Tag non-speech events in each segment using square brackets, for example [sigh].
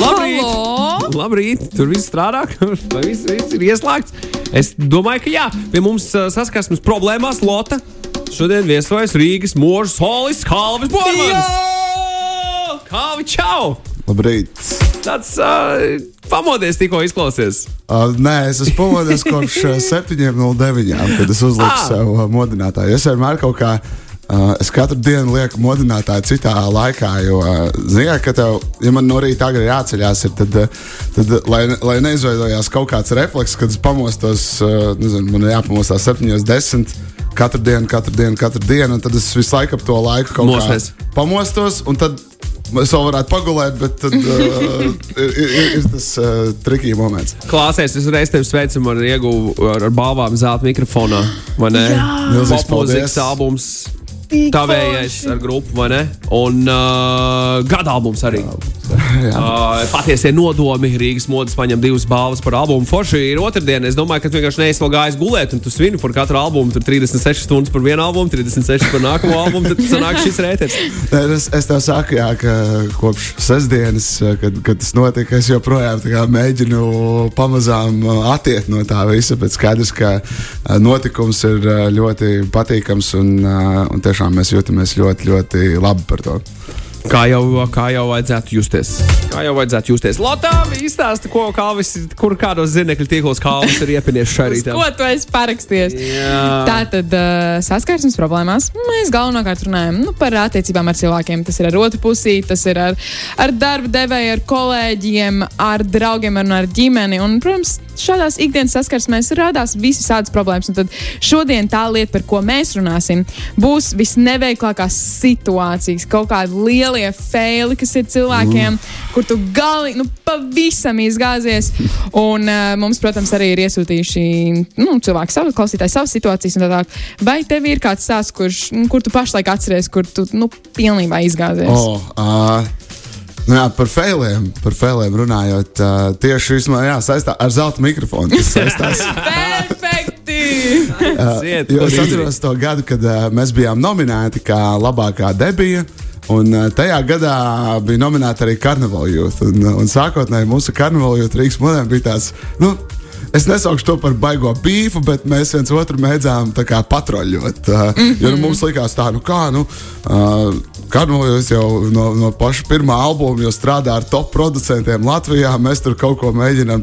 Labrīt! Halo! Labrīt! Tur viss strādā, [laughs] vai viss, viss ir ieslēgts? Es domāju, ka jā, pie mums uh, saskarsmes problēmās Lota. Šodien viesojas Rīgas mūža solis Kalvis Bormans! Kalvi, čau! Labrīt! Tāds uh, pamodies tikko izklausies. Uh, nē, es esmu pamodies kopš uh, 7.09. kad es uzliku Ah. sev uh, modinātāju. Es vienmēr kaut kā. Uh, es katru dienu lieku modinātāju citā laikā, jo, uh, zināmā ka tev, ja man no rīta agri jāceļās, ir, tad, uh, tad uh, lai, lai neizveidojās kaut kāds refleks, kad es pamostos, uh, nezinu, man jāpamostās 7.10. Katru dienu, katru dienu, katru dienu, un tad es visu laiku ap to laiku kaut Mosties. kā pamostos, un tad es vēl varētu pagulēt, bet tad uh, [laughs] ir, ir, ir, tas uh, trikīgi moments. Klāsies, es reiz tevi sveicu ar ieguvu ar, ar balvām zelta mikrofonā. Vai ne? Milzīgs paldies. albums. Tavējais ar grupu, vai ne? Un uh, gada albums arī. [laughs] Uh, patiesie nodomi Rīgas modes paņem divas balvas par albumu. Forši ir otrdiena. Es domāju, ka tu vienkārši neesi vēl gājis gulēt, un tu svini par katru albumu. Tur 36 stundas par vienu albumu, 36 par nākamo albumu. Tad sanāk šis rēters. [laughs] Es, es tev saku, jā, ka kopš sestdienas, kad, kad tas notika, es joprojām mēģinu pamazām uh, attiekt no tā visa. Bet skaidrs, ka uh, notikums ir ļoti patīkams un, un tiešām mēs jūtamies ļoti, ļoti labi par to. Kā jau, kā jau vajadzētu justies. Kā jau vajadzētu justies. Lotā izstāsta, ko Kalvis, kur kādos zinekļu tīklos Kalvis ir iepinies šai rītā. ko tu esi parakstījies? Jā. Tā tad uh, saskarsmes problēmās mēs galvenokārt runājam nu, par attiecībām ar cilvēkiem. Tas ir ar otru pusi, tas ir ar, ar darba devēju, ar kolēģiem, ar draugiem un ar ģimeni. Un, protams, šādās ikdienas saskarsmēs radās visas tādas problēmas. Un tad šodien tā lieta, par ko mēs runāsim, būs visneveiklākās situācijas, kaut kādi lielie faili, kas ir cilvēkiem, kur tu gali, nu, pavisam izgāzies. Un uh, mums, protams, arī ir iesūtījuši nu, cilvēki, savu, klausītāji, savas situācijas. un tā. Vai tev ir kāds stāsts, kurš, nu, kur tu pašlaik atceries, kur tu nu, pilnībā izgāzies? Oh, uh, nu jā, par failiem, par failiem runājot, uh, tieši vismaz, jā, saistā ar zelta mikrofonu. tas saistās. [laughs] [laughs] Perfekti! Ziet, Jo kur es atceros to gadu, kad uh, mēs bijām nominēti kā labākā debija. Un uh, tajā gadā bija nominēta arī Carnival Youth. Un, uh, un sākotnēji mūsu Carnival Youth Rīgas monēta bija tāds. Nu, Es nesaukšu to par baigo bīfu, bet mēs viens otru tā kā patroļot. Uh, mm -hmm. Jo nu, mums likās tā, nu kā, nu, uh, Karnoļos jau no, no paša pirmā albuma jau strādā ar top producentiem Latvijā. Mēs tur kaut ko mēģinām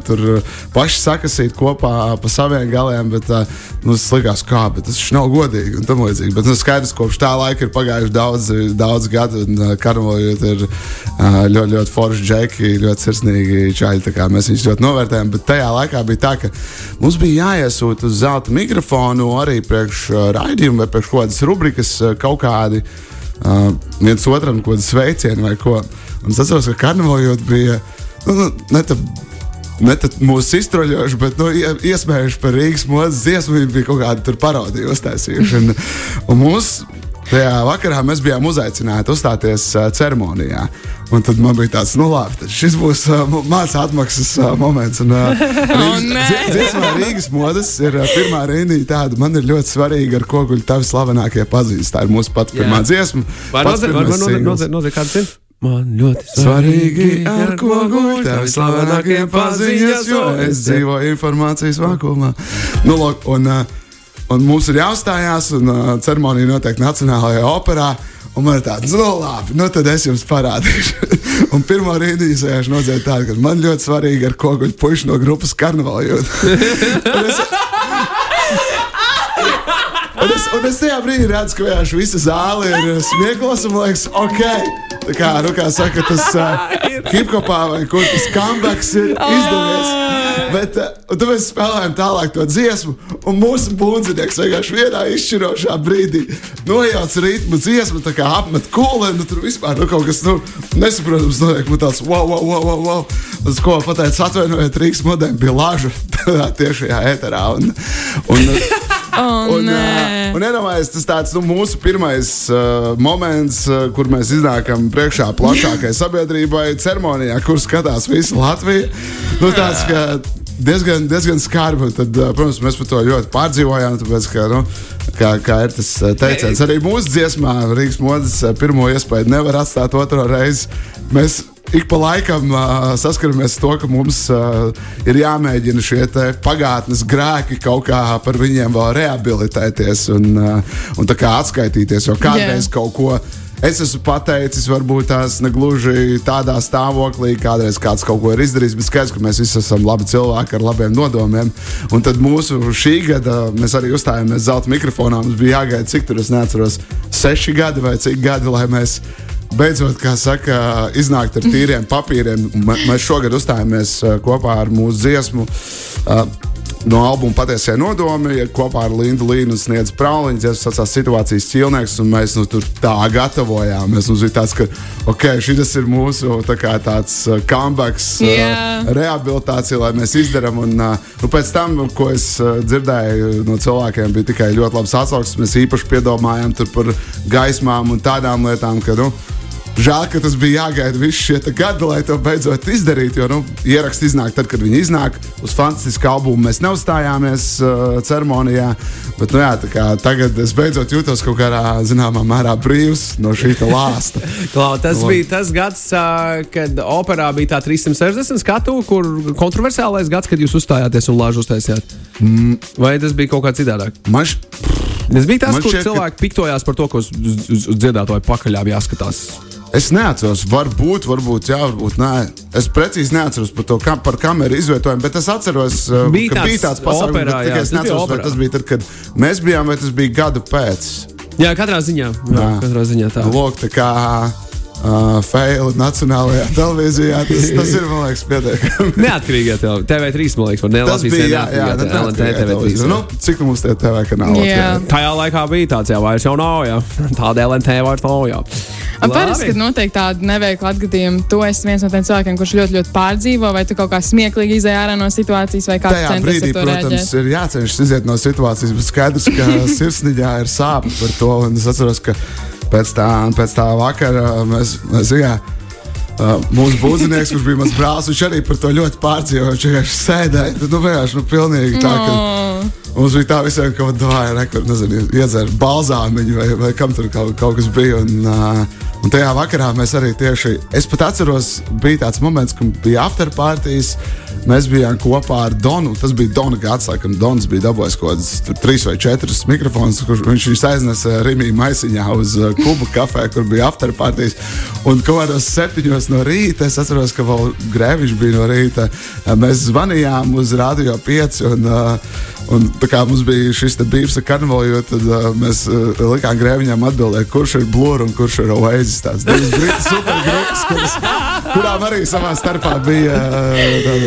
paši sakasīt kopā pa saviem galiem, bet uh, nu, tas likās, kā, bet tas nav godīgi un tam līdzīgi. Bet nu, skaidrs, kopš tā laika ir pagājuši daudz, daudz gadu, un uh, Karnoļos ir uh, ļoti, ļoti forši džeki, ļoti sirsnīgi čaļi. kā Mēs viņus ļoti novērtējam, bet tajā laikā bija tā, ka mums bija jāiesūta uz zelta mikrofonu arī priekš uh, raidījuma vai priekš kaut kādas rubrikas uh, kaut kādi uh, viens otram kaut kādu sveicienu vai ko. Un es atceros, ka karnevālajot bija nu, nu, ne tā. Ne tā mūsu iztroļojuši, bet nu, ie- iesmējuši par Rīgas mūzikas dziesmu. Viņi bija kaut kādu parodiju uztaisījuši. Un, un mūsu tajā vakarā mēs bijām uzaicināti uzstāties uh, ceremonijā. Un tad man bija tāds, nu labi, šis būs uh, mācību atmaksas uh, moments. Un, uh, [laughs] Rīgas, nē. dzie- dziesmā Rīgas modes ir uh, pirmā rindiņa tāda. Man ir ļoti svarīgi, ar ko guļ tavi slavenākie pazīstami. Tā ir mūsu pati Jā. pirmā dziesma. Pats nozīmē, nozīmē kāds zina? Man ļoti Svarīgi, ar ko guļ tavi slavenākie paziņas, jo es dzīvoju informācijas vakumā. Nu, lūk, un, uh, un mums ir jāuzstājās, un uh, ceremonija notiek Nacionālajā operā. Un man ir tāds, nu, labi, nu, tad es jums parādīšu. [laughs] un pirmā rītdienas sēž nozīmē tāda, ka man ļoti svarīgi, ar ko guļ puiši no grupas karnevāla. [laughs] Un es, un es tajā brīdī redzu, ka vienkārši visa zāle ir uh, smieklos, un liekas, ok, tā kā, nu, kā saka, tas uh, [laughs] hip-hopā vai kur tas comebacks ir izdevies. Bet uh, mēs spēlējām tālāk to dziesmu, un mūsu bundzinieks vienkārši vienā izšķirošā brīdī nojauc ritmu dziesmu, tā kā apmet kūlēm, nu tur vispār nu, kaut kas, nu, nesaprotams, notiek, man tāds, wow, wow, wow, wow, wow. Tas, ko pateicu, atvainojiet, Rīgas modēm bija laža [laughs] tiešajā ēterā. Un, un, Oh, Un, nē. un iedomājieties, tas tāds nu, mūsu pirmais uh, moments, uh, kur mēs iznākam priekšā plašākai [laughs] sabiedrībai, ceremonijā, kur skatās visa Latvija. Nu, tāds, ka diezgan, diezgan skarbi. Tad, uh, protams, mēs par to ļoti pārdzīvojām. Tāpēc, ka, nu, kā, kā ir tas teiciens, arī mūsu dziesmā Rīgas modes pirmo iespēju nevar atstāt otro reizi. Mēs ik pa laikam uh, saskaramies ar to, ka mums uh, ir jāmēģina šie pagātnes grēki kaut kā par viņiem vēl rehabilitēties un, uh, un atskaitīties. Jo kādreiz yeah. kaut ko es esmu pateicis, varbūt tās negluži tādā stāvoklī, kādreiz kāds kaut ko ir izdarījis, bet skaidrs, ka mēs visi esam labi cilvēki ar labiem nodomiem. Un tad mūsu šī gada mēs arī uzstājāmies zelta mikrofonā. Mums bija jāgaida, cik tur es neatceros, seši gadi vai cik gadi, lai mēs beidzot, kā saka, iznākt ar tīriem papīriem. Mēs šogad uzstājāmies uh, kopā ar mūsu dziesmu. Uh, no albuma Patiesie nodomi kopā ar Lindu Līnu sniedz Prauliņš, ja tas situācijas ķilnieks, un mēs nu, tur tā gatavojāmies. Mums bija tāds, ka ok, šis ir mūsu tā kā, tāds uh, comebacks, yeah. uh, rehabilitācija, lai mēs izdarām. Un uh, nu, pēc tam, ko es dzirdēju no cilvēkiem, bija tikai ļoti labs atsauksmes. Mēs īpaši piedomājām par gaismām un tādām lietām, ka, nu, Žēl, ka tas bija jāgaida visu šie gadi, lai to beidzot izdarītu. Jo nu, ieraksts iznāk tad, kad viņi iznāk. Uz fantastisku albumu mēs neuzstājāmies uh, ceremonijā. Bet nu, jā, kā, tagad es beidzot jūtos kaut kādā zināmā mērā brīvs no šī lāsta. [laughs] Klau, tas Lab. bija tas gads, uh, kad operā bija tā 360 skatu, kur kontroversiālais gads, kad jūs uzstājāties un lāžu uztaisījāt. Mm. Vai tas bija kaut kā citādāk? Man š... Tas bija tas, kur šķiet, cilvēki ka... piktojās par to, ka uz, uz, uz dziedātāju pakaļām jāskatās. Es neatceros, varbūt, varbūt, jā, varbūt nē. Es precīzi neatceros par to, kā, par kameru izvietojumu, bet es atceros, uh, bija ka tāds bija tāds pasākums, operā, jā, es neatceros, vai tas bija tad, kad mēs bijām, vai tas bija gadu pēc. Jā, katrā ziņā. Jā, jā. Katrā ziņā tā. Lūk, tā kā uh, faili nacionālajā televīzijā. Tas, tas [laughs] ir, man liekas, pietiekami. Neatkarīgā TV3, man liekas, ne tas bija. Jā, jā, jā LNT TV3. Nu, cik mums tie TV kanāli? Jā. Tajā laikā bija tāds, jā, vairs jau nav, jā. Tāda LNT vairs nav, jā. Parasti, kad notiek tāda neveikla atgadījuma, tu esi viens no tiem cilvēkiem, kurš ļoti, ļoti pārdzīvo, vai tu kaut kā smieklīgi izēj ārā no situācijas, vai kādā centies brīdī, protams, rēģēt. ir jācenšas iziet no situācijas, bet skaidrs, ka [laughs] sirsniņā ir sāpes par to. Un es atceros, ka pēc tā, pēc tā vakara mēs, mēs jā, Uh, mūsu būvnieks, kurš bija mans brālis, viņš arī par to ļoti pārdzīvoja. Viņš vienkārši sēdēja. Nu, vienkārši nu, pilnīgi tā, ka no. mums bija tā visiem, ka dāvāja, nekur, nezinu, iedzēra balzāmiņu vai, vai kam tur kaut, kaut kas bija. Un, uh, un tajā vakarā mēs arī tieši, es pat atceros, bija tāds moments, kad bija afterpartijas. Mēs bijām kopā ar Donu. Tas bija Dona gads, laikam, Dons bija dabūjis kaut kādus trīs vai četrus mikrofonus, kurš viņš viņus aiznesa Rīgā maisiņā uz uh, kubu kafē, kur bija afterpartijas. Un kaut kādos septiņos no rīta, es atceros, ka vēl grēviņš bija no rīta. Mēs zvanījām uz Radio 5. Un, Un, kā mums bija šis bijis ar karnevālu, jo tad, uh, mēs uh, likām grēviņām atbildēt, kurš ir blūrs un kurš ir oasis. Tās divas britu supergrupas, kuras, kurām arī savā starpā bija. Uh,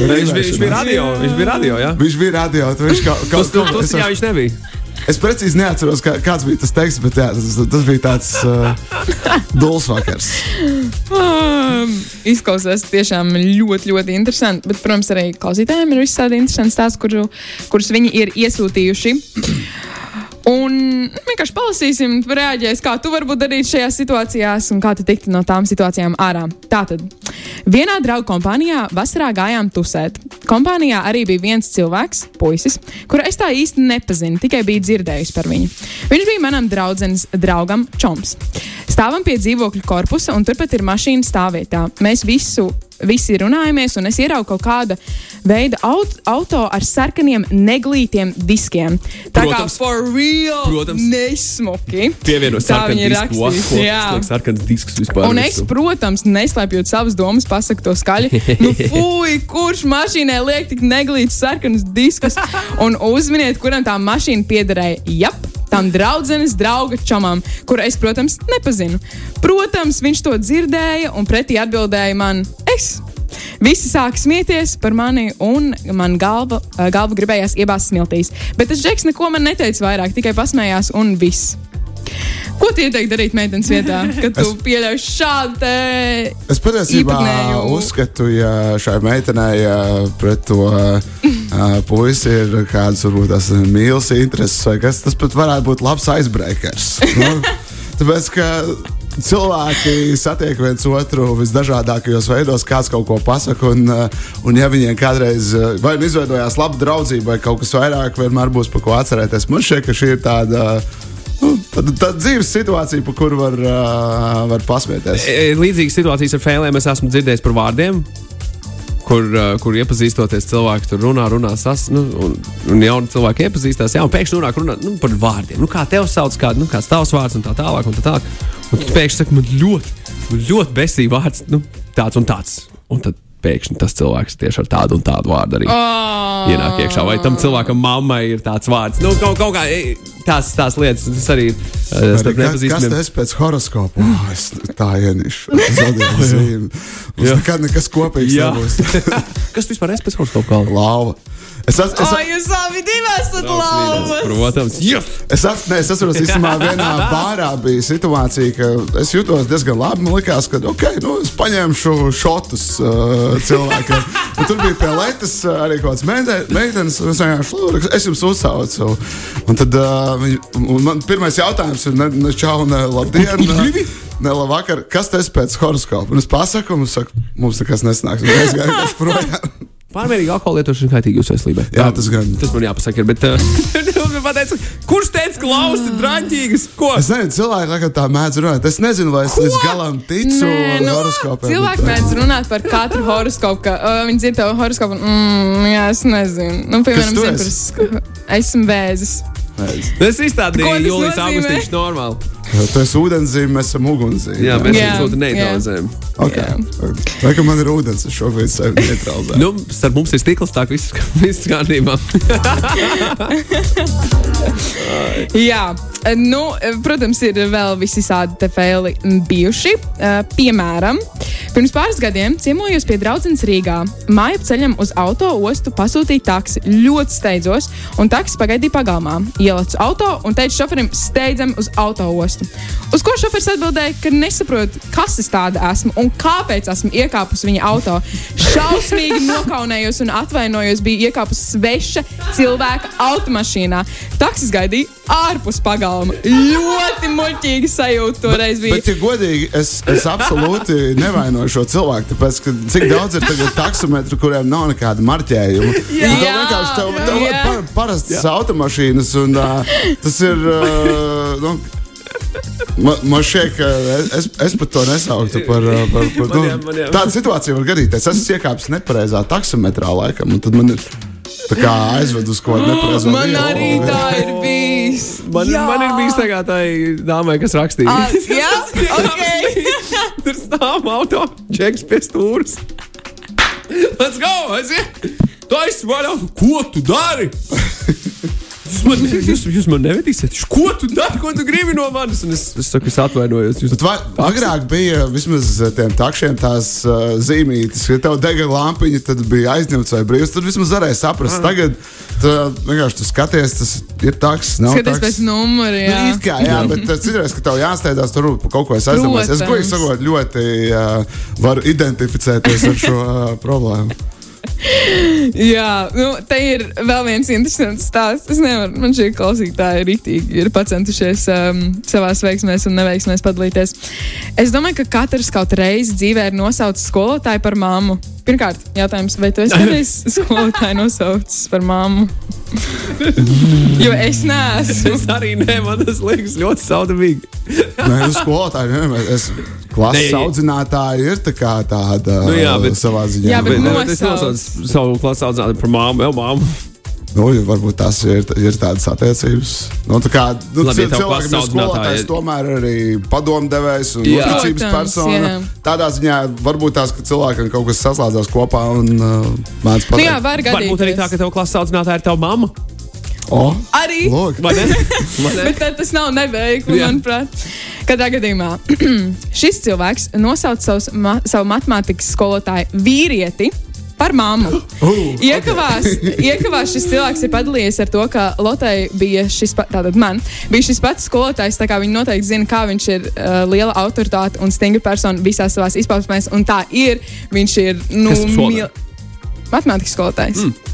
viņš, bija, viņš bija radio. Viņš bija radio, jā. Viņš bija radio. Viņš kaut, tas, jā, viņš nebija. Es precīzi neatceros, kā, kāds bija tas teksts, bet jā, tas, tas bija tāds uh, [laughs] dūls vakars. Um, izklausās tiešām ļoti, ļoti interesanti. Bet, protams, arī klausītājiem ir visādi interesanti stāsti, kuru, kurus viņi ir iesūtījuši. [clears throat] Un vienkārši palasīsim, reaģēs, kā tu vari darīt šajās situācijās un kā tu tiktu no tām situācijām ārā. Tātad, vienā draugu kompānijā vasarā gājām tusēt. Kompānijā arī bija viens cilvēks, puisis, kuru es tā īsti nepazinu, tikai biju dzirdējusi par viņu. Viņš bija manam draudzenes draugam Čoms. Stāvam pie dzīvokļu korpusa, un turpat ir mašīna stāvvietā. Mēs visu visi runājamies, un es ieraugu kaut kāda veida auto, auto ar sarkaniem neglītiem diskiem. Tā protams, kā for real, protams, nesmuki. Pievienot sarkanu disku. Wow, jā, sarkans disks vispār. Un es, protams, neslēpjot savas domas, pasaku to skaļi. nu, [laughs] fuj, kurš mašīnai liek tik neglītus sarkanus diskus? Un uzminiet, kuram tā mašīna piederēja. Jap! Tam draudzenes drauga čomam, kuru es, protams, nepazinu. Protams, viņš to dzirdēja un pretī atbildēja man: Es! Visi sāka smieties par mani, un man galva, eh, galva gribējās iebāzt smiltīs. Bet tas džeks neko man neteica vairāk, tikai pasmējās un viss. Ko tu ieteiktu darīt meitenes vietā, kad tu pieļauj šādu Es patiesībā uzskatu, ja šai meitenei pret to uh, puisi ir kādas varbūt tās mīlas intereses vai kas, tas pat varētu būt labs icebreakers. nu, [laughs] tāpēc, ka cilvēki satiek viens otru visdažādākajos veidos, kāds kaut ko pasaka. Un, un ja viņiem kādreiz vai nu izveidojās laba draudzība, vai kaut kas vairāk, vienmēr būs par ko atcerēties. Man šķiet, ka šī ir tāda. Nu, Tad tā dzīves situācija, par kuru var, uh, var pasmieties. E, Līdzīgas situācijas ar fēlēm es esmu dzirdējis par vārdiem. Kur, uh, kur iepazīstoties, cilvēki tur runā, runā, sas, nu, un, un jauni cilvēki iepazīstās. Jā, un pēkšņi nonāk runā nu, par vārdiem. Nu, kā tev sauc, kā, nu, kāds tavs vārds un tā tālāk. Un tā tālāk. Un tad pēkšņi saka, man ļoti, man ļoti besīgs vārds, nu, tāds un tāds. Un tad pēkšņi tas cilvēks tieši ar tādu un tādu vārdu arī Oh. ienāk iekšā. Vai tam cilvēkam mammai ir tāds vārds? Nu, kaut, kaut kā tās, tās lietas, tas arī ir uh, starp Kas, kas tas pēc horoskopa? [laughs] Oh, es tā ieniešu. Zodiaka [laughs] zīme. Mums nekad nekas kopīgs nebūs. [laughs] Kas vispār ir pēc horoskopa kalna? Es, es, es, O, jūs abi esat lauva! Protams, jā. Es, at, ne, es atceros, ka vienā bārā bija situācija, ka es jutos diezgan labi. Man liekas, ka okay, nu, es paņemšu šotus uh, cilvēkiem. Un tur bija uh, arī kaut kāds meite- meitenes. un Es vienkārši lūdzu, es jums uzsaucu. Un tad uh, viņi, un man pirmais jautājums ir, ne, ne čau, ne labdien. Ne, ne labvakar, kas tas pēc horoskopa? Un es pasaku, un viņš saka, mums nekas nesnāks. Gāju vienkārši projām. Pārmērīga alkohola lietošana kaitīga jūsu veselībai. Jā, tas gan. Tas man jāpasaka, ir, bet [laughs] uh, pateica, kurš teica, ka klausa draņķīgas? Ko? Es nezinu, cilvēki laikam tā mēdz runāt. Es nezinu, vai es līdz galam ticu Nē, nu, horoskopiem. cilvēki mēdz runāt par katru horoskopu. Ka, uh, viņi dzird to horoskopu, un mm, jā, es nezinu. Nu, piemēram, zinu, sk- esmu vēzis. Es Ko izstādīju tas Jūlijas? Augustīņš normāli. Tu esi ūdenszīme, mēs esam ugunszīme. Jā, mēs esam ļoti jā. neutralizējam. Okay. Vai ka man ir ūdens, es šobrīd sevi neutralizēju? Nu, starp mums ir stikls, tā ka viss, [laughs] viss kārtībā. [laughs] Jā, nu, protams, ir vēl visādi te fēli bijuši. Uh, Piemēram, pirms pāris gadiem ciemojos pie draudzenes Rīgā. Māju ceļam uz auto ostu pasūtīja taksi. Ļoti steidzos, un taksi pagaidīja pagalmā. Ielicu auto un teicu šoferim, steidzam uz auto ostu. Uz ko šoferis atbildēja, ka nesaprot, kas es tāda esmu un kāpēc esmu iekāpusi viņa auto. Šausmīgi [laughs] nokaunējos un atvainojos, biju iekāpusi sveša cilvēka automašīnā. Taksis gaidīja ārpus pagalma. Ļoti muļķīgi sajūta toreiz bija. Bet, ja godīgi, es, es absolūti nevainoju šo cilvēku. Tāpēc, ka cik daudz ir tagad taksometru, kuriem nav nekāda marķējuma. Jā. Tev vienkārši tev, tev Jā. par, parastas automašīnas, un uh, tas ir. Uh, nu, Man, man šķiet, ka es, es pat to nesauktu par, uh, par, par Man jā, nu, man jā. tādu situāciju. Var gadīties. Es esmu iekāpis nepareizā taksometrā laikam, un tad man ir tā kā aizved uz kaut kādu nepareizo Man vietu. arī tā ir bijis. Man, Jā. man ir bijis tā kā tai dāmai, kas rakstīja. Ah, [laughs] jā, ok. Tur stāv auto, čeks pie stūres. Let's go! Aiziet! Tu esi vaļā! Ko tu dari? Jūs man, jūs, jūs man nevedīsiet. Ko tu dari? Ko tu gribi no manis? Un es, es saku, es atvainojos. Jūs Bet vai, agrāk bija vismaz tiem takšiem tās uh, zīmītes, ka tev dega lampiņa, tad bija aizņemts vai brīvs. Tad vismaz varēja saprast. Tagad tā, vienkārši tu skaties, tas ir taks, nav Skaties taks. pēc numura, Nu, jā. it kā, jā, bet tas citreiz, ka tev jāsteidzās tur par kaut ko es aizdomājos. Es godīgi sakot, ļoti uh, varu identificēties ar šo uh, problēmu. [laughs] Jā, nu, te ir vēl viens interesants stāsts. Es nevaru, man šī klausītāja ritīgi ir pacentušies um, savā veiksmēs un neveiksmēs padalīties. Es domāju, ka katrs kaut reizi dzīvē ir nosaucis skolotāju par māmu. Pirmkārt, jautājums, vai tu esi [laughs] kādreiz skolotāju nosaucis par māmu? [laughs] jo es neesmu. Es arī nē, man tas liekas ļoti saudabīgi. Nē, nu, skolotāji, nē, es klases Nē. audzinātāji ir tā tāda Nu jā, bet- savā ziņā. Jā, bet Bet, nu- bet es nosauc. nosaucu savu klases audzinātāju par māmu, jau māmu. Nu, varbūt tās ir, ir tādas attiecības. Nu, tā kā nu, Labi, cilvēkam ir skolotājs, tomēr arī padomdevējs un uzticības persona. jā. Tādā ziņā varbūt tās, ka cilvēkam kaut kas saslēdzās kopā un uh, mācās Nu, jā, pateikt. var gadīties. Varbūt arī tā, ka tev klases audzinātāja ir tava mamma. O, Arī. lūk. Vai ne? Vai ne? Bet tas nav neveikli, manuprāt. Katrā gadījumā [clears throat] šis cilvēks nosauca savus, ma savu matemātikas skolotāju vīrieti. Par mammu. [gasps] Uh, Iekavās, iekavās šis cilvēks ir padalījies ar to, ka Lotai bija šis pats, tātad man, bija šis pats skolotājs. tā kā Viņi noteikti zina, kā viņš ir uh, liela autoritāte un stingra persona visās savās izpausmēs. Un tā ir. Viņš ir nu, mil- matemātikas skolotājs. Mm.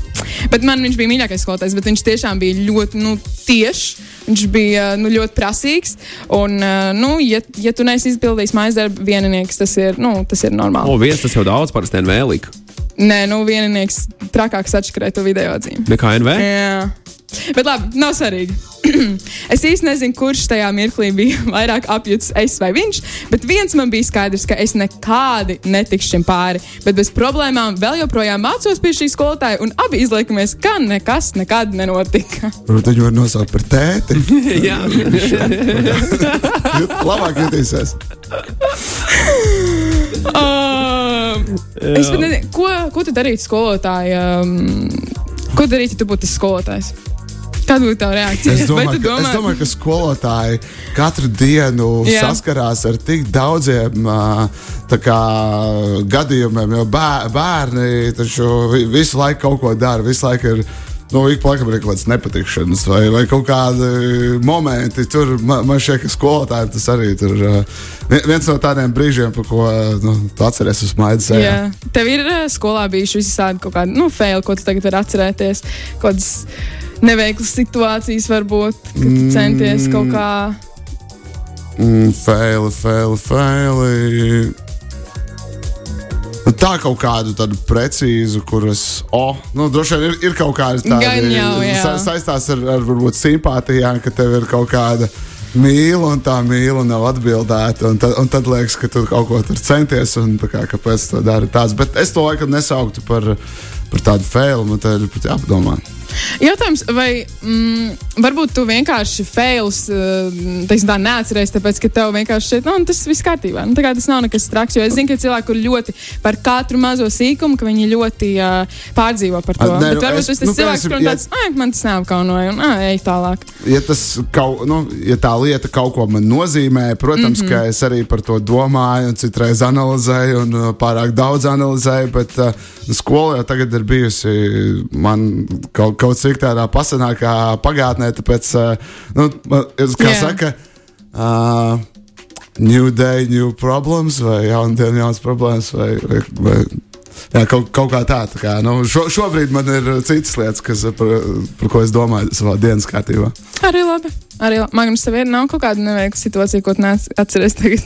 Bet man viņš bija mīļākais skolotājs, bet viņš tiešām bija ļoti nu, tiešs. Viņš bija nu, ļoti prasīgs. Un, uh, nu, ja, ja tu neesi izpildījis mājas darbu, vieninieks tas ir, nu, tas ir normāli. O, viens tas jau daudz parasti NV lika. Nē, nu, vieninieks trakāks atšķirē to video atzīmi. Nekā NV? Jā. Bet labi, nav svarīgi. [clears throat] es īsti nezinu, kurš tajā mirklī bija [laughs] vairāk apjūts, es vai viņš. Bet viens man bija skaidrs, ka es nekādi netikšu šim pāri. Bet bez problēmām vēl joprojām mācos pie šī skolotāja, un abi izliekamies, ka nekas nekad nenotika. [laughs] Varbūt viņu var nosaukt par tēti. [laughs] Jā, Labāk jutīsies. Uh, es pat nezinu, ko, ko tu darītu skolotāja. Um, ko darīt, ja tu būtu skolotājs? Kāda būtu tā reakcija? Es domāju, Vai tu ka, es domāju, ka skolotāji katru dienu Jā. saskarās ar tik daudziem kā, gadījumiem, jo bē- bērni taču vi- visu laiku kaut ko dara. Visu laiku ir nu, ik laikam ir kaut kādas nepatikšanas vai, vai kaut kādi momenti. Tur man, man šķiet, ka skolotājiem tas arī ir viens no tādiem brīžiem, par ko nu, tu atceries uz maigas. Jā. Tev ir skolā bijuši visādi kaut kādi nu, faili, ko tu tagad vari atcerēties. Kādas neveiklas situācijas varbūt, kad tu centies kaut kā. Mm, faili, faili, faili. Nu, Tā kaut kādu tādu precīzu, kuras, oh, nu, droši vien ir, ir kaut kāda tāda sa saistās ar, ar varbūt simpātijām, ka tev ir kaut kāda mīla un tā mīla nav atbildēta. Un tad, un tad liekas, ka tu kaut ko tur centies un tā kā, kāpēc tu dari tāds. Bet es to laikam nesauktu par, par tādu failu, man te ir pat jāpadomā. Jautājums, vai mm, varbūt tu vienkārši fails, uh, teiksim, tā neatceries, tāpēc, ka tev vienkārši šeit, nu, tas viss kārtībā. Nu, tas nav nekas traks, jo es zinu, ka ir cilvēki, kur ļoti par katru mazo sīkumu, ka viņi ļoti uh, pārdzīvo par to. A, nē, Bet nu, varbūt es- tas ir nu, cilvēks, kuram ja- tāds, ai, man tas neapkaunoja, un ai, ej tālāk. ja, tas kaut, nu, ja tā lieta kaut ko man nozīmē, protams, mm -hmm. ka es arī par to domāju, un citreiz analizēju, un uh, pārāk daudz analizēju. Bet uh, skola jau tagad ir bijusi man kaut, kaut cik tādā pasenākā pagātnē, tāpēc, uh, nu, kā yeah. saka, uh, new day, new problems, vai jauna diena, jaunas problēmas, vai, vai, vai Jā, kaut, kaut kā tā. tā kā, nu, šo, šobrīd man ir citas lietas, kas, par, par ko es domāju savā dienas kārtībā. Arī labi. Arī. Magnus, tev ir nav kaut kāda neveikla situācija, ko tu neatceries tagad.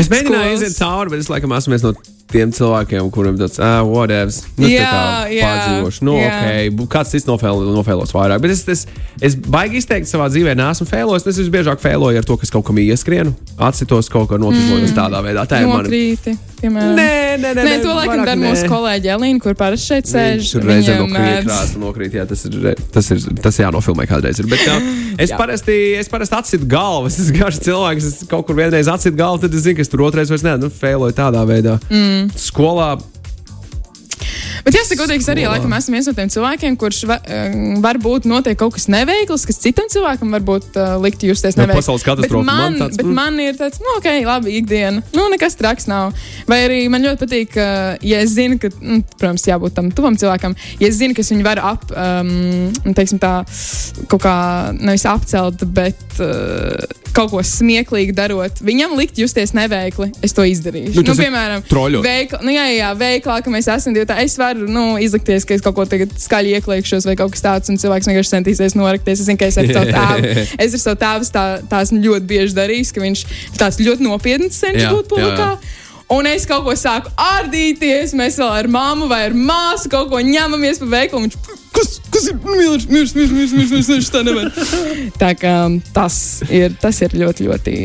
Es mēģināju iziet cauri, bet es laikam esmu viens no tiem cilvēkiem, kuriem tāds ah, whatever. Nu, Jā, tā jā, pārdzīvošu. Nu, jā. okay, bu- kāds cits nofēlo, nofēlos vairāk. Bet es, es, es baigi izteikti savā dzīvē neesmu fēlojis. Es visbiežāk fēloju ar to, kas kaut kam ieskrienu, atsitos kaut kā notiklojos mm. tādā veidā. Tā ir. Nokrīti. Piemēram. Nē, nē, nē, Nē, to laikam dara nē. mūsu kolēģi Elīna, kur parasti šeit sēž. Tur reizē no mēdz- krāsa nokrīt. Jā, tas ir, tas ir, tas ir jānofilmē kādreiz. Ir. Bet, jā, es, Jā. parasti, es parasti atsitu galvu. Es esmu garš cilvēks. Es kaut kur vienreiz atsitu galvu, tad es zinu, ka es tur otrais vairs ne, nu, fēloju tādā veidā. Mm. Skolā Bet jāsaka, godīgi, arī laikam esmu viens no tiem cilvēkiem, kurš va, um, varbūt notiek kaut kas neveikls, kas citam cilvēkam varbūt uh, likt justies Nu, neveikli. pasaules katastrofa. Bet man, Man tāds, bet mm. man ir tāds, nu, ok, labi, ikdiena. Nu, nekas traks nav. Vai arī man ļoti patīk, ka, ja es zinu, ka, nu, protams, jābūt tam tuvam cilvēkam, ja es zinu, ka es viņu varu ap, um, teiksim tā, kaut kā nevis apcelt, bet uh, kaut ko smieklīgi darot, viņam likt justies neveikli, es to izdarīšu. Nu, ir piemēram, troļot. veikla, nu, jā, jā, veiklā, ka mēs esam divi. Es varu nu, izlikties, ka es kaut ko skaļi iekliekšos vai kaut kas tāds, un cilvēks vienkārši centīsies norakties. Es zinu, ka es ar savu tēvu, [laughs] es ar savu tēvu tā, tā esmu ļoti bieži darījis, ka viņš tāds ļoti nopietns cenšas Jā, būt publikā. Un es kaut ko sāku ardīties, mēs vēl ar māmu vai ar māsu kaut ko ņemamies pa veikalu. un Viņš, kas, kas ir mīlīgs, mīlīgs, mīlīgs, mīlīgs, tā nevar. [laughs] Tā kā tas ir, tas ir ļoti, ļoti.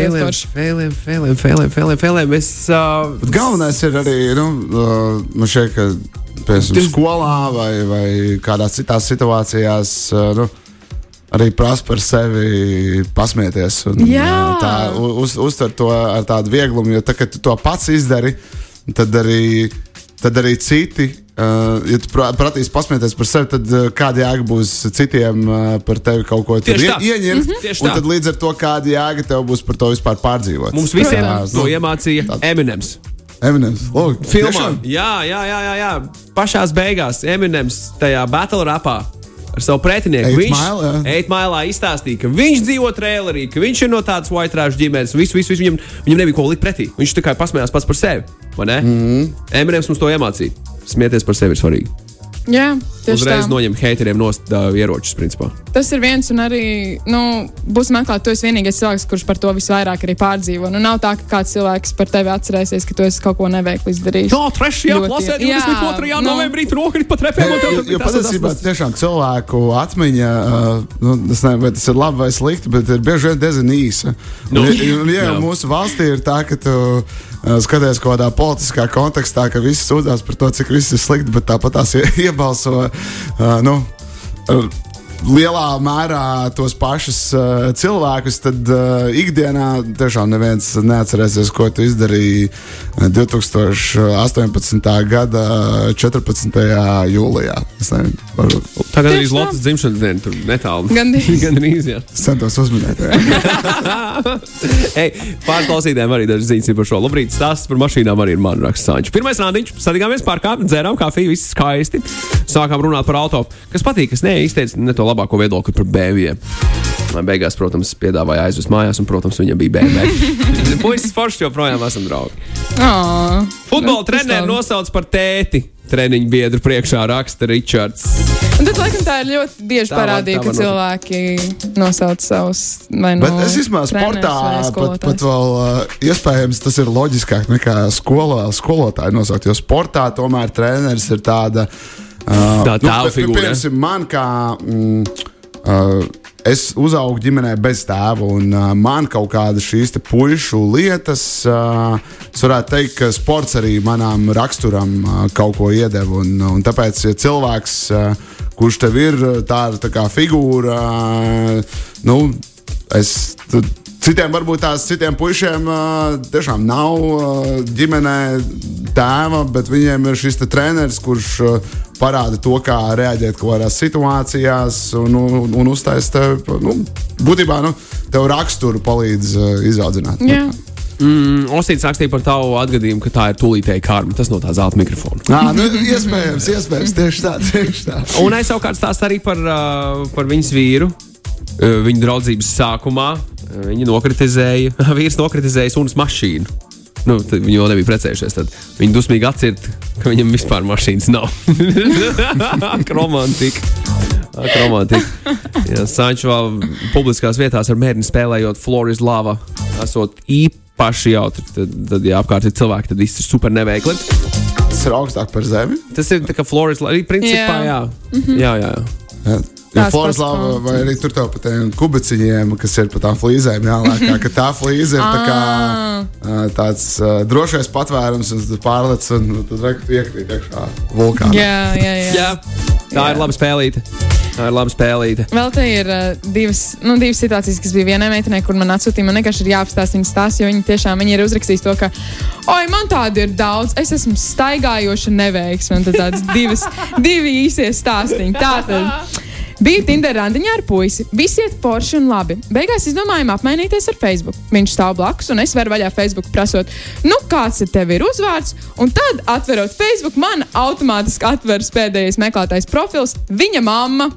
ļoti forši. Fēlēm, fēlēm, fēlēm, fēlēm, fēlēm. Es, uh, Bet galvenais ir arī, nu, uh, man šķiet, ka piemēram skolā vai, vai kādās citās situācijās. Uh, nu, Arī prasa par sevi pasmieties. Un, Jā. tā, uz, uztver to ar tādu vieglumu, jo tā, kad tu to pats izdari, tad arī, tad arī citi. Uh, ja tu pra- prasīs pasmieties par sevi, tad uh, kāda jēga būs citiem uh, par tevi kaut ko Tieši ie, tā. ieņemt? Mhm. Tieši Un tā. tad līdz ar to kāda jēga tev būs par to vispār pārdzīvot. mums visiem Protams. to iemācīja Eminems. Eminems. Lūk, Filmā. Jā, jā, jā, jā, jā. Pašās beigās Eminems tajā battle rapā. Ar savu pretinieku Eight viņš Mile, Mile izstāstīja, ka viņš dzīvo trailerī, ka viņš ir no tādas white trash ģimenes. Visu, visu, visu, viņam, viņam nebija ko likt pretī. Viņš tikai pasmējās pats par sevi. Mm Mhm. -hmm. Eminems mums to iemācīja. Smieties par sevi ir svarīgi. Jā, tieši Uzreiz tā. noņem haiteriem nost uh, ieročus, principā. Tas ir viens, un arī, nu, būs meklēt, tu esi vienīgais cilvēks, kurš par to visvairāk arī pārdzīvo. Nu, nav tā, ka kāds cilvēks par tevi atcerēsies, ka tu esi kaut ko neveikli izdarījis. Jā, 3. Ļoti. klasē, Jā, 22. nu. novembrī tur nokrīt pa trepēm. un Jo, jo, jo patiesībā tiešām cilvēku atmiņa, uh, nu, es nezinu, vai tas ir labi vai slikti, bet ir bieži vien diezgan īsa. Nu, un, ja jā. mūsu valstī ir tā, ka tu skaties kaut kādā politiskā kontekstā, ka visi sūdzās par to, cik viss ir slikti, bet tāpat tās ie- [laughs] iebalso. Nu, Lielā mērā tos pašus uh, cilvēkus, tad uh, ikdienā tiešām neviens neatcerēsies, ko tu izdarīji uh, 2018. gada 14. jūlijā. Es nezinu, varbūt Tagad arī tā. Lotus dzimšanas diena tur netālu. Gandrīz. [laughs] Gandrīz, jā. centos uzminēt. jā. [laughs] Ei, Pāris klausītājiem arī dažas ziņas ir par šo. Labrīt, stāsts par mašīnām arī ir man raksts Sančs. Pirmais rādiņš, sadījāmies parkā, dzērām kafiju, viss skaisti. Sākām runāt par auto, kas patīk, kas nē, izteica ne to labāko viedokli par BMW. Lai beigās, protams, piedāvāja aizvest mājās, un, protams, viņam bija BMW. [laughs] Puisis foršs joprojām esam draugi. Ā, Futbola nu, treneris nosauc par tēti. Treniņu biedru priekšā raksta Ričards. Un tad, laikam, tā ir ļoti bieži Tā var- parādīja, tā ka var cilvēki nosauc savus vai nu Bet es izmēru sportā, pat, pat vēl uh, iespējams tas ir loģiskāk nekā skolā, skolotāji nosaukt. Jo sportā tomēr treneris ir tāda. Uh, Tā tēva pi- pi- figūra, Piemēram, man kā. Mm, uh, Es uzaugu ģimenē bez tēva, un uh, man kaut kāda šīs pušu lietas, uh, es varētu teikt, ka sports arī manām raksturam uh, kaut ko iedeva. Un, un tāpēc, ja cilvēks, uh, kurš tev ir uh, tāda tā kā figūra, uh, nu, es. Tad, Citiem varbūt tās citiem puišiem uh, tiešām nav uh, ģimenē tēva, bet viņiem ir šis te treneris, kurš uh, parāda to, kā reaģēt kaut kādās situācijās un, un, un uztaisīt tev, nu, būtībā, nu, tev raksturu palīdz uh, izaudzināt. Jā. Mm, Osīts rakstīja par tavu atgadījumu, ka tā ir tūlītēji karma. Tas no tā zelta mikrofona. Nā, nu, iespējams, iespējams, tieši tā, tieši tā. Un es savukārt stāstu arī par, uh, par viņas vīru. Uh, Viņa draudzības sākumā uh, viņa nokritizēja, [laughs] vīrs nokritizēja sunas mašīnu. Nu, tad viņi vēl nebija precējušies. Tad viņi dusmīgi atcirta, ka viņam vispār mašīnas nav. [laughs] Romantika. Romantika. Jā, Sančs vēl publiskās vietās ar mērķi spēlējot Floris Lava, esot īpaši jautri. Tad, tad ja apkārt ir cilvēki, tad viss ir super neveikli. Tas ir augstāk par zemi. Tas ir kā Floris Lava, principā, jā. Jā. Jā, jā, jā. Jā. Tās Florislava pats vai arī tur tev pa tiem kubiciņiem, kas ir pa tām flīzēm jālēkā, ka tā flīze ir tā kā ā, tāds uh, drošais patvērums, un pārlec, un nu, tad iekrīt iekšā vulkānā. Jā, jā, jā. Jā, tā Jā. ir laba spēlīte. Tā ir laba spēlīte. Vēl te ir uh, divas, nu, divas situācijas, kas bija vienai meitenei, kur man atsūtīja. Man vienkārši ir jāapstāsta viņas stāsts, jo viņa tiešām viņa ir uzrakstījusi to, ka, oi, man tādu ir daudz, es esmu staigājoša neveiksme. Un tad tāds divas, divi īsie stāstīņi. Tātad. Bija Tinder randiņā ar puisi. Visi iet forši un labi. Beigās izdomājām apmainīties ar Facebook. Viņš stāv blakus, un es varu vaļā Facebook prasot, nu, kāds ir tev ir uzvārds. Un tad, atverot Facebook, man automātiski atveras pēdējais meklētājs profils - viņa mamma.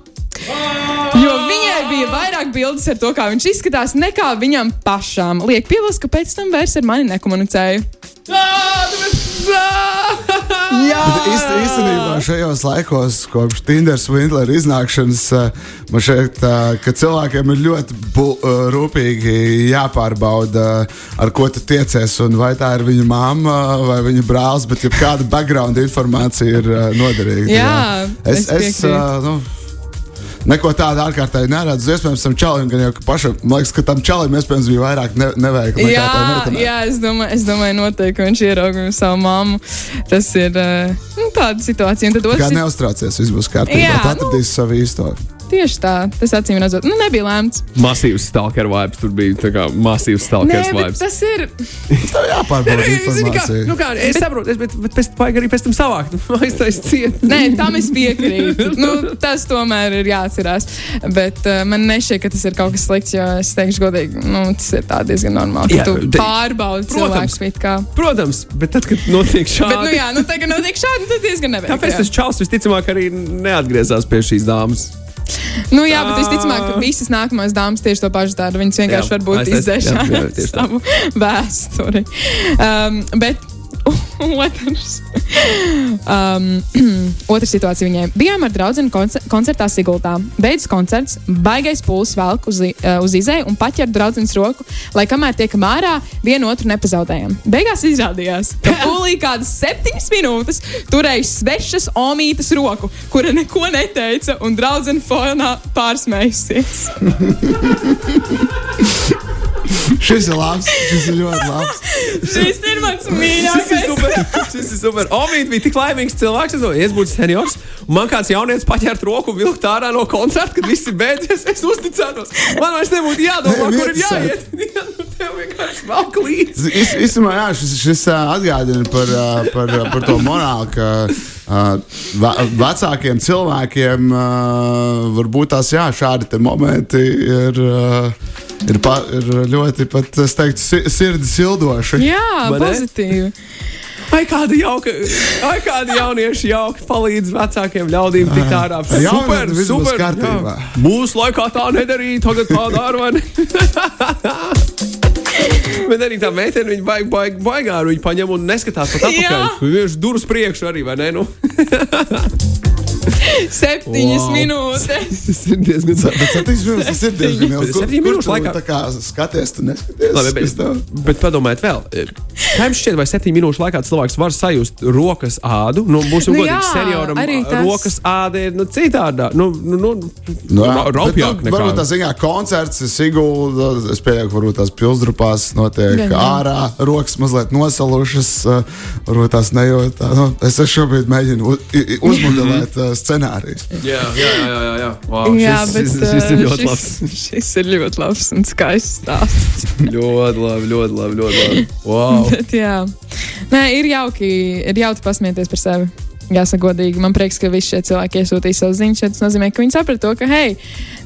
Jo viņai bija vairāk bildes ar to, kā viņš izskatās, nekā viņam pašām. Liek piebilst, ka pēc tam vairs ar mani nekomunicēju. Jā, Bet īst, īstenībā šajos laikos, kopš Tinder Swindler iznākšanas, eh, man šķiet, eh, ka cilvēkiem ir ļoti bu, eh, rūpīgi jāpārbauda, ar ko tu tiecies, un vai tā ir viņa mamma vai viņa brālis, bet kāda background informācija ir noderīga. Jā, es, es es, eh, nu, Neko tādu ārkārtēji neredzu. Iespējams, tam čalim, gan jau pašam, man liekas, ka tam čalim iespējams bija vairāk ne, tai jā, jā es, domāju, es domāju, noteikti, ka viņš ieraudzīja savu mammu. Tas ir eh, nu, tāda situācija. Tad Kā otrs ir neuztraucies, viss būs kārtībā. Jā, Tā nu. atradīs savu īsto. Tieši tā. Tas acīm redzot, nu, nebija lēmts. Masīvs stalker vibes. Tur bija tā kā masīvs stalker bet vibes. tas ir. Tev jāpārbauda kā, nu kā, es saprotu, es, bet, bet pēc, vajag arī pēc tam savākt. [laughs] Aiztaisīt ciet. Nē, tam es piekrītu. nu, tas tomēr ir jāatcerās. Bet uh, man nešķiet, ka tas ir kaut kas slikts, jo es teikšu, godīgi, nu, tas ir tā diezgan normāli. Jā, tu te- pārbaudi Protams. cilvēku. Protams, bet tad, kad notiek šādi. Bet, nu, jā, nu, tagad notiek šādi, tad diezgan neveikli. Tāpēc jā. tas čels visticamāk arī neatgriezās pie šīs dāmas. Nu, jā, bet visticamāk, ka visas nākamās dāmas tieši to pašu dara. Viņas vienkārši Jā, varbūt [laughs] tā. savu vēsturi. Um, bet [laughs] Otrs. Um, [clears throat] otra situācija viņai. Bijām ar draugu koncer koncertā Sigultā. Beidzas koncerts, baigais pūlis velk uz, uh, uz izēju un paķer draudzes roku, lai kamēr tiekam ārā, vienu otru nepazaudējam. Beigās izrādījās, ka [laughs] pūlī kādas septiņas minūtes turēja svešas omītas roku, kura neko neteica un draudzene fonā pārsmējusies. [laughs] [laughs] Šis ir labs, šis ir ļoti labs. Šis ir mans Šis ir mīļākais. super. Šis ir super. Omīte bija tik laimīgs cilvēks. Es domāju, es būtu seniors. Man kāds jaunietis paķēra roku un vilkt ārā no koncerta, kad viss ir beidzies. Es uzticētos. Man vairs nebūtu jādomā, Ne, kur ir viens jāiet. [laughs] Jā, nu, Tev vienkārši līdzi. Is- Īstenībā jā, šis, šis atgādina par, par, par to morāli, ka ā, ve- vecākiem cilvēkiem varbūt tās jā, šādi te momenti ir, ir, pa, ir ļoti pat, es teiktu, si- sirdi sildoši. Jā, ne? pozitīvi. Ai, kāda jauka, ai, kādi jaunieši jauki palīdz vecākiem ļaudīm tikt ārā. Ar Super, super. kārtībā. jā. Mūsu laikā tā nedarīja, tagad tā dara, vai ne? [laughs] Bet arī tā meitene, viņa baig, baig, baigā, viņa paņem un neskatās pat atpakaļ. Viņa vienkārši durus priekšu arī, vai ne? Nu? [laughs] Septiņas Wow. minūtes. [laughs] Tas ir diezgan Bet septiņas minūtes [laughs] tas ir diezgan. Bet kur minūšu tu laikā- tā kā skaties, tu neskaties. Labi, bet, tam- bet padomājiet vēl. Kā jums šķiet, vai septiņu minūšu laikā cilvēks var sajust rokas ādu? Nu, būsim Nu godīgi, senioram arī tas. rokas āda ir nu, citādā. Nu, nu, nu, Nu, jā, bet, raupjāk nu, varbūt nekā. tā ziņā koncerts, Sigūda, es pieļauju, varbūt tās pilsdrupās notiek Gan ārā, rokas mazliet nosalušas, varbūt tās nejūt. Nu, es šobrīd mēģinu uzmodelēt uh, scenārijus. Jā, jā, jā, jā, jā. Wow, Jā, šis, bet šis, šis ir uh, ļoti labs. šis, šis ir ļoti labs un skaists stāsts. [laughs] ļoti labi, ļoti labi, ļoti labi. Wow. [laughs] Bet, jā, Nē, ir jauki, ir jauki pasmieties par sevi. Jāsaka, godīgi. Man prieks, ka visi šie cilvēki iesūtīja savu ziņu. Tas nozīmē, ka viņi saprata to, ka, hei,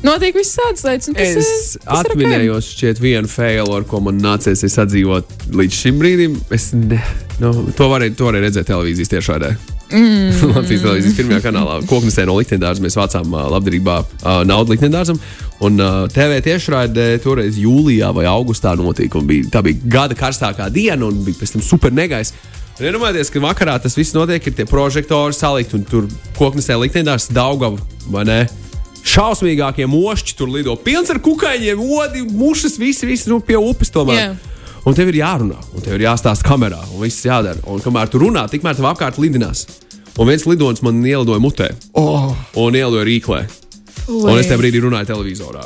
notiek visas tādas lietas. un Tas, Es ir- tas atminējos šķiet vienu failu, ar ko man nācies sadzīvot līdz šim brīdim. Es ne, nu, to, varēju, to varēju redzēt televīzijas tiešraidē. Mm. [laughs] Latvijas televīzijas pirmajā kanālā Koknesē no Liktendārs mēs vācām uh, labdarībā uh, naudu Liktendārsam. Un uh, TV tiešraidē toreiz jūlijā vai augustā notika. Bija, tā bija gada karstākā diena un bija pēc tam super negais. Un iedomājieties, ka vakarā tas viss notiek, ir tie prožektori salikt un tur Koknesē Liktendārs Daugava, vai ne? šausmīgākie mošķi tur lido. Pilns ar kukaiņiem, odi, mušas, visi, visi nu, pie upes tomēr. Jā. Un tev ir jārunā, un tev ir jāstāsta kamerā, un viss jādara. Un kamēr tu runā, tikmēr tev apkārt lidinās. Un viens lidonis man ielidoja mutē Oh, un ielidoja rīklē. Un es tajā brīdī runāju televizorā.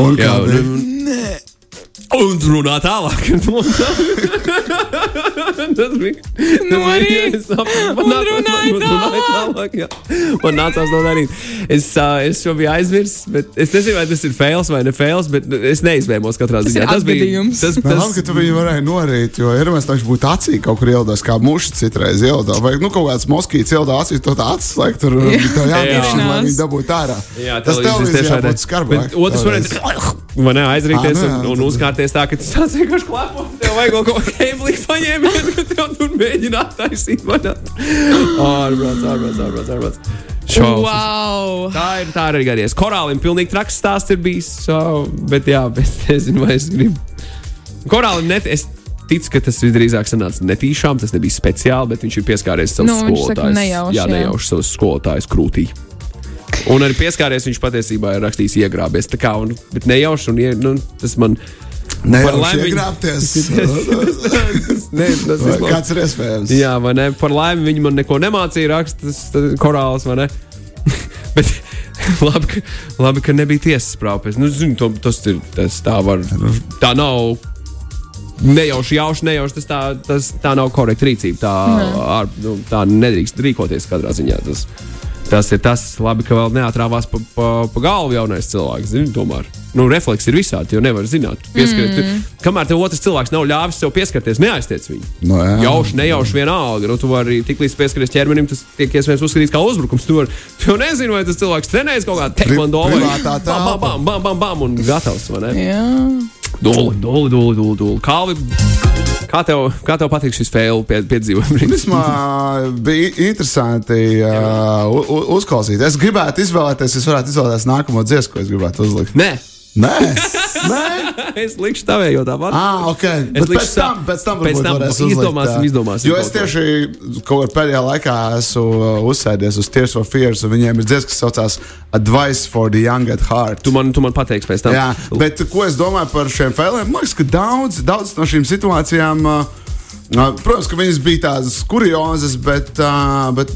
un Jā, kā bija? un, un runā tālāk. [laughs] Tas bija. Nu, arī. Es runāja tālāk. jā. Man nācās to darīt. Es, uh, es šo biju aizmirsis, bet es nezinu, vai tas ir fails vai ne fails, bet es neizvēlos katrā Tas ziņā. ir atgadījums. tas, Man tas, liekas, ka tu viņu varēji norīt, jo ir mēs taču būtu acī kaut kur ielidojis, kā muši citreiz ielido. Vai nu kaut kāds moskīts ielido acīs, to tā acis slēgt, tur tā jāmēģina, lai viņi dabūtu ārā. Jā, tas televīzijā tiešraidē. būtu skarbāk. Bet Otrs ne aizrīties nu un, un tad- uzkārties tā, ka tas tāds vienkārši klepo. Tev vajag kaut ko kēblīgi paņēmienu, [laughs] ka tev tur mēģina attaisīt. ne? Ārprāts, ārprāts, ārprāts, ārprāts. Šausmas. Wow! Tā ir tā arī gadījies. Korālim pilnīgi traks stāsts ir bijis. So, bet jā, [laughs] bet nezinu, vai es gribu. Korālim net. Es ticu, ka tas visdrīzāk sanāca netīšām. Tas nebija speciāli, bet viņš ir pieskāries savus Nu, skolotājus. nejauši, jā, nejauši savus skolotājus krūtī. Un arī pieskāries viņš patiesībā ir rakstījis iegrābies. Tā kā, un, bet nejauši, un nu, tas man. Ne Par laimi viņi- iegrābties. ne, [laughs] tas ir Kāds ir iespējams? Jā, vai ne? Par laimi viņi man neko nemācīja rakstīt, korāls, vai ne? [laughs] Bet [laughs] labi, ka, labi, ka nebija tiesas prāpes. Nu, zinu, to, tas ir, tas tā var, tā nav. Nejauši, jauši, nejauši. Tas tā, tas, tā nav korekta rīcība. Tā, ar, nu, tā nedrīkst rīkoties katrā ziņā. Tas, tas ir tas, labi, ka vēl neatrāvās pa, pa, pa galvu jaunais cilvēks. Zini, tomēr. Nu, refleks ir visādi, jo nevar zināt. Pieskariet, mm. Kamēr tev otrs cilvēks nav ļāvis sev pieskarties, neaiztiec viņu. No, jā. Jauši, nejauši vienalga. Nu, tu vari tik līdz pieskaries ķermenim, tas tiek iespējams uzskatīts kā uzbrukums. Tu, var, tu jau nezini, vai tas cilvēks trenējas kaut kādā tekvando vai privātā bam, telpa. bam, bam, bam, bam, un gatavs. vai ne? Jā. Doli, doli, doli, doli. doli. Kalvi, kā tev, kā tev patīk šis pie, piedzīvojums? Bija interesanti uh, uzklausīt. Es gribētu izvēlēties, es varētu izvēlēties nākamo dziesmu, ko es gribētu uzlikt. Nē, Nē, nē. [laughs] es likšu tavējo tāpat. Ah, ok. Es Bet pēc tam, pēc tam, pēc tam izdomāsim, izdomāsim Jo es tieši kaut kur pēdējā laikā esmu uh, uzsēdies uz Tears for Fears, un viņiem ir dziesma, kas saucās Advice for the Young at Heart. Tu man, tu man pateiksi pēc tam. Jā, bet ko es domāju par šiem failiem? Man liekas, ka daudz, daudz no šīm situācijām. Uh, uh, Protams, ka viņas bija tādas kuriozas, bet, bet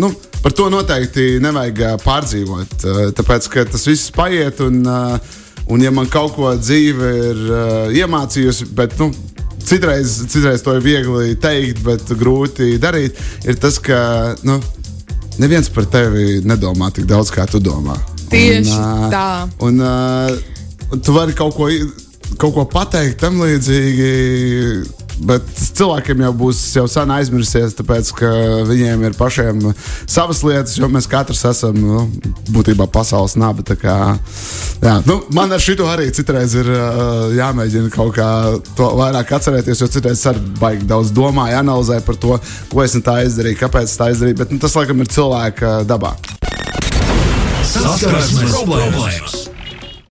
nu, par to noteikti nevajag pārdzīvot. Tāpēc, ka tas viss paiet, un, uh, un ja man kaut ko dzīve ir uh, iemācījusi, bet nu, citreiz, citreiz to ir viegli teikt, bet grūti darīt, ir tas, ka. Nu, Neviens par tevi nedomā tik daudz, kā tu domā. Tieši ā, tā. Un, uh, un tu vari kaut ko, kaut ko pateikt tam līdzīgi. Bet cilvēkiem jau būs jau sen aizmirsies, tāpēc ka viņiem ir pašiem savas lietas, jo mēs katrs esam nu, būtībā pasaules naba. tā Kā, jā, nu, man ar šito arī citreiz ir uh, jāmēģina kaut kā to vairāk atcerēties, jo citreiz arī baigi daudz domāju, analizēju par to, ko es tā izdarīju, kāpēc tā izdarīju. Bet nu, tas laikam ir cilvēka dabā. Saskarsmes problēmas!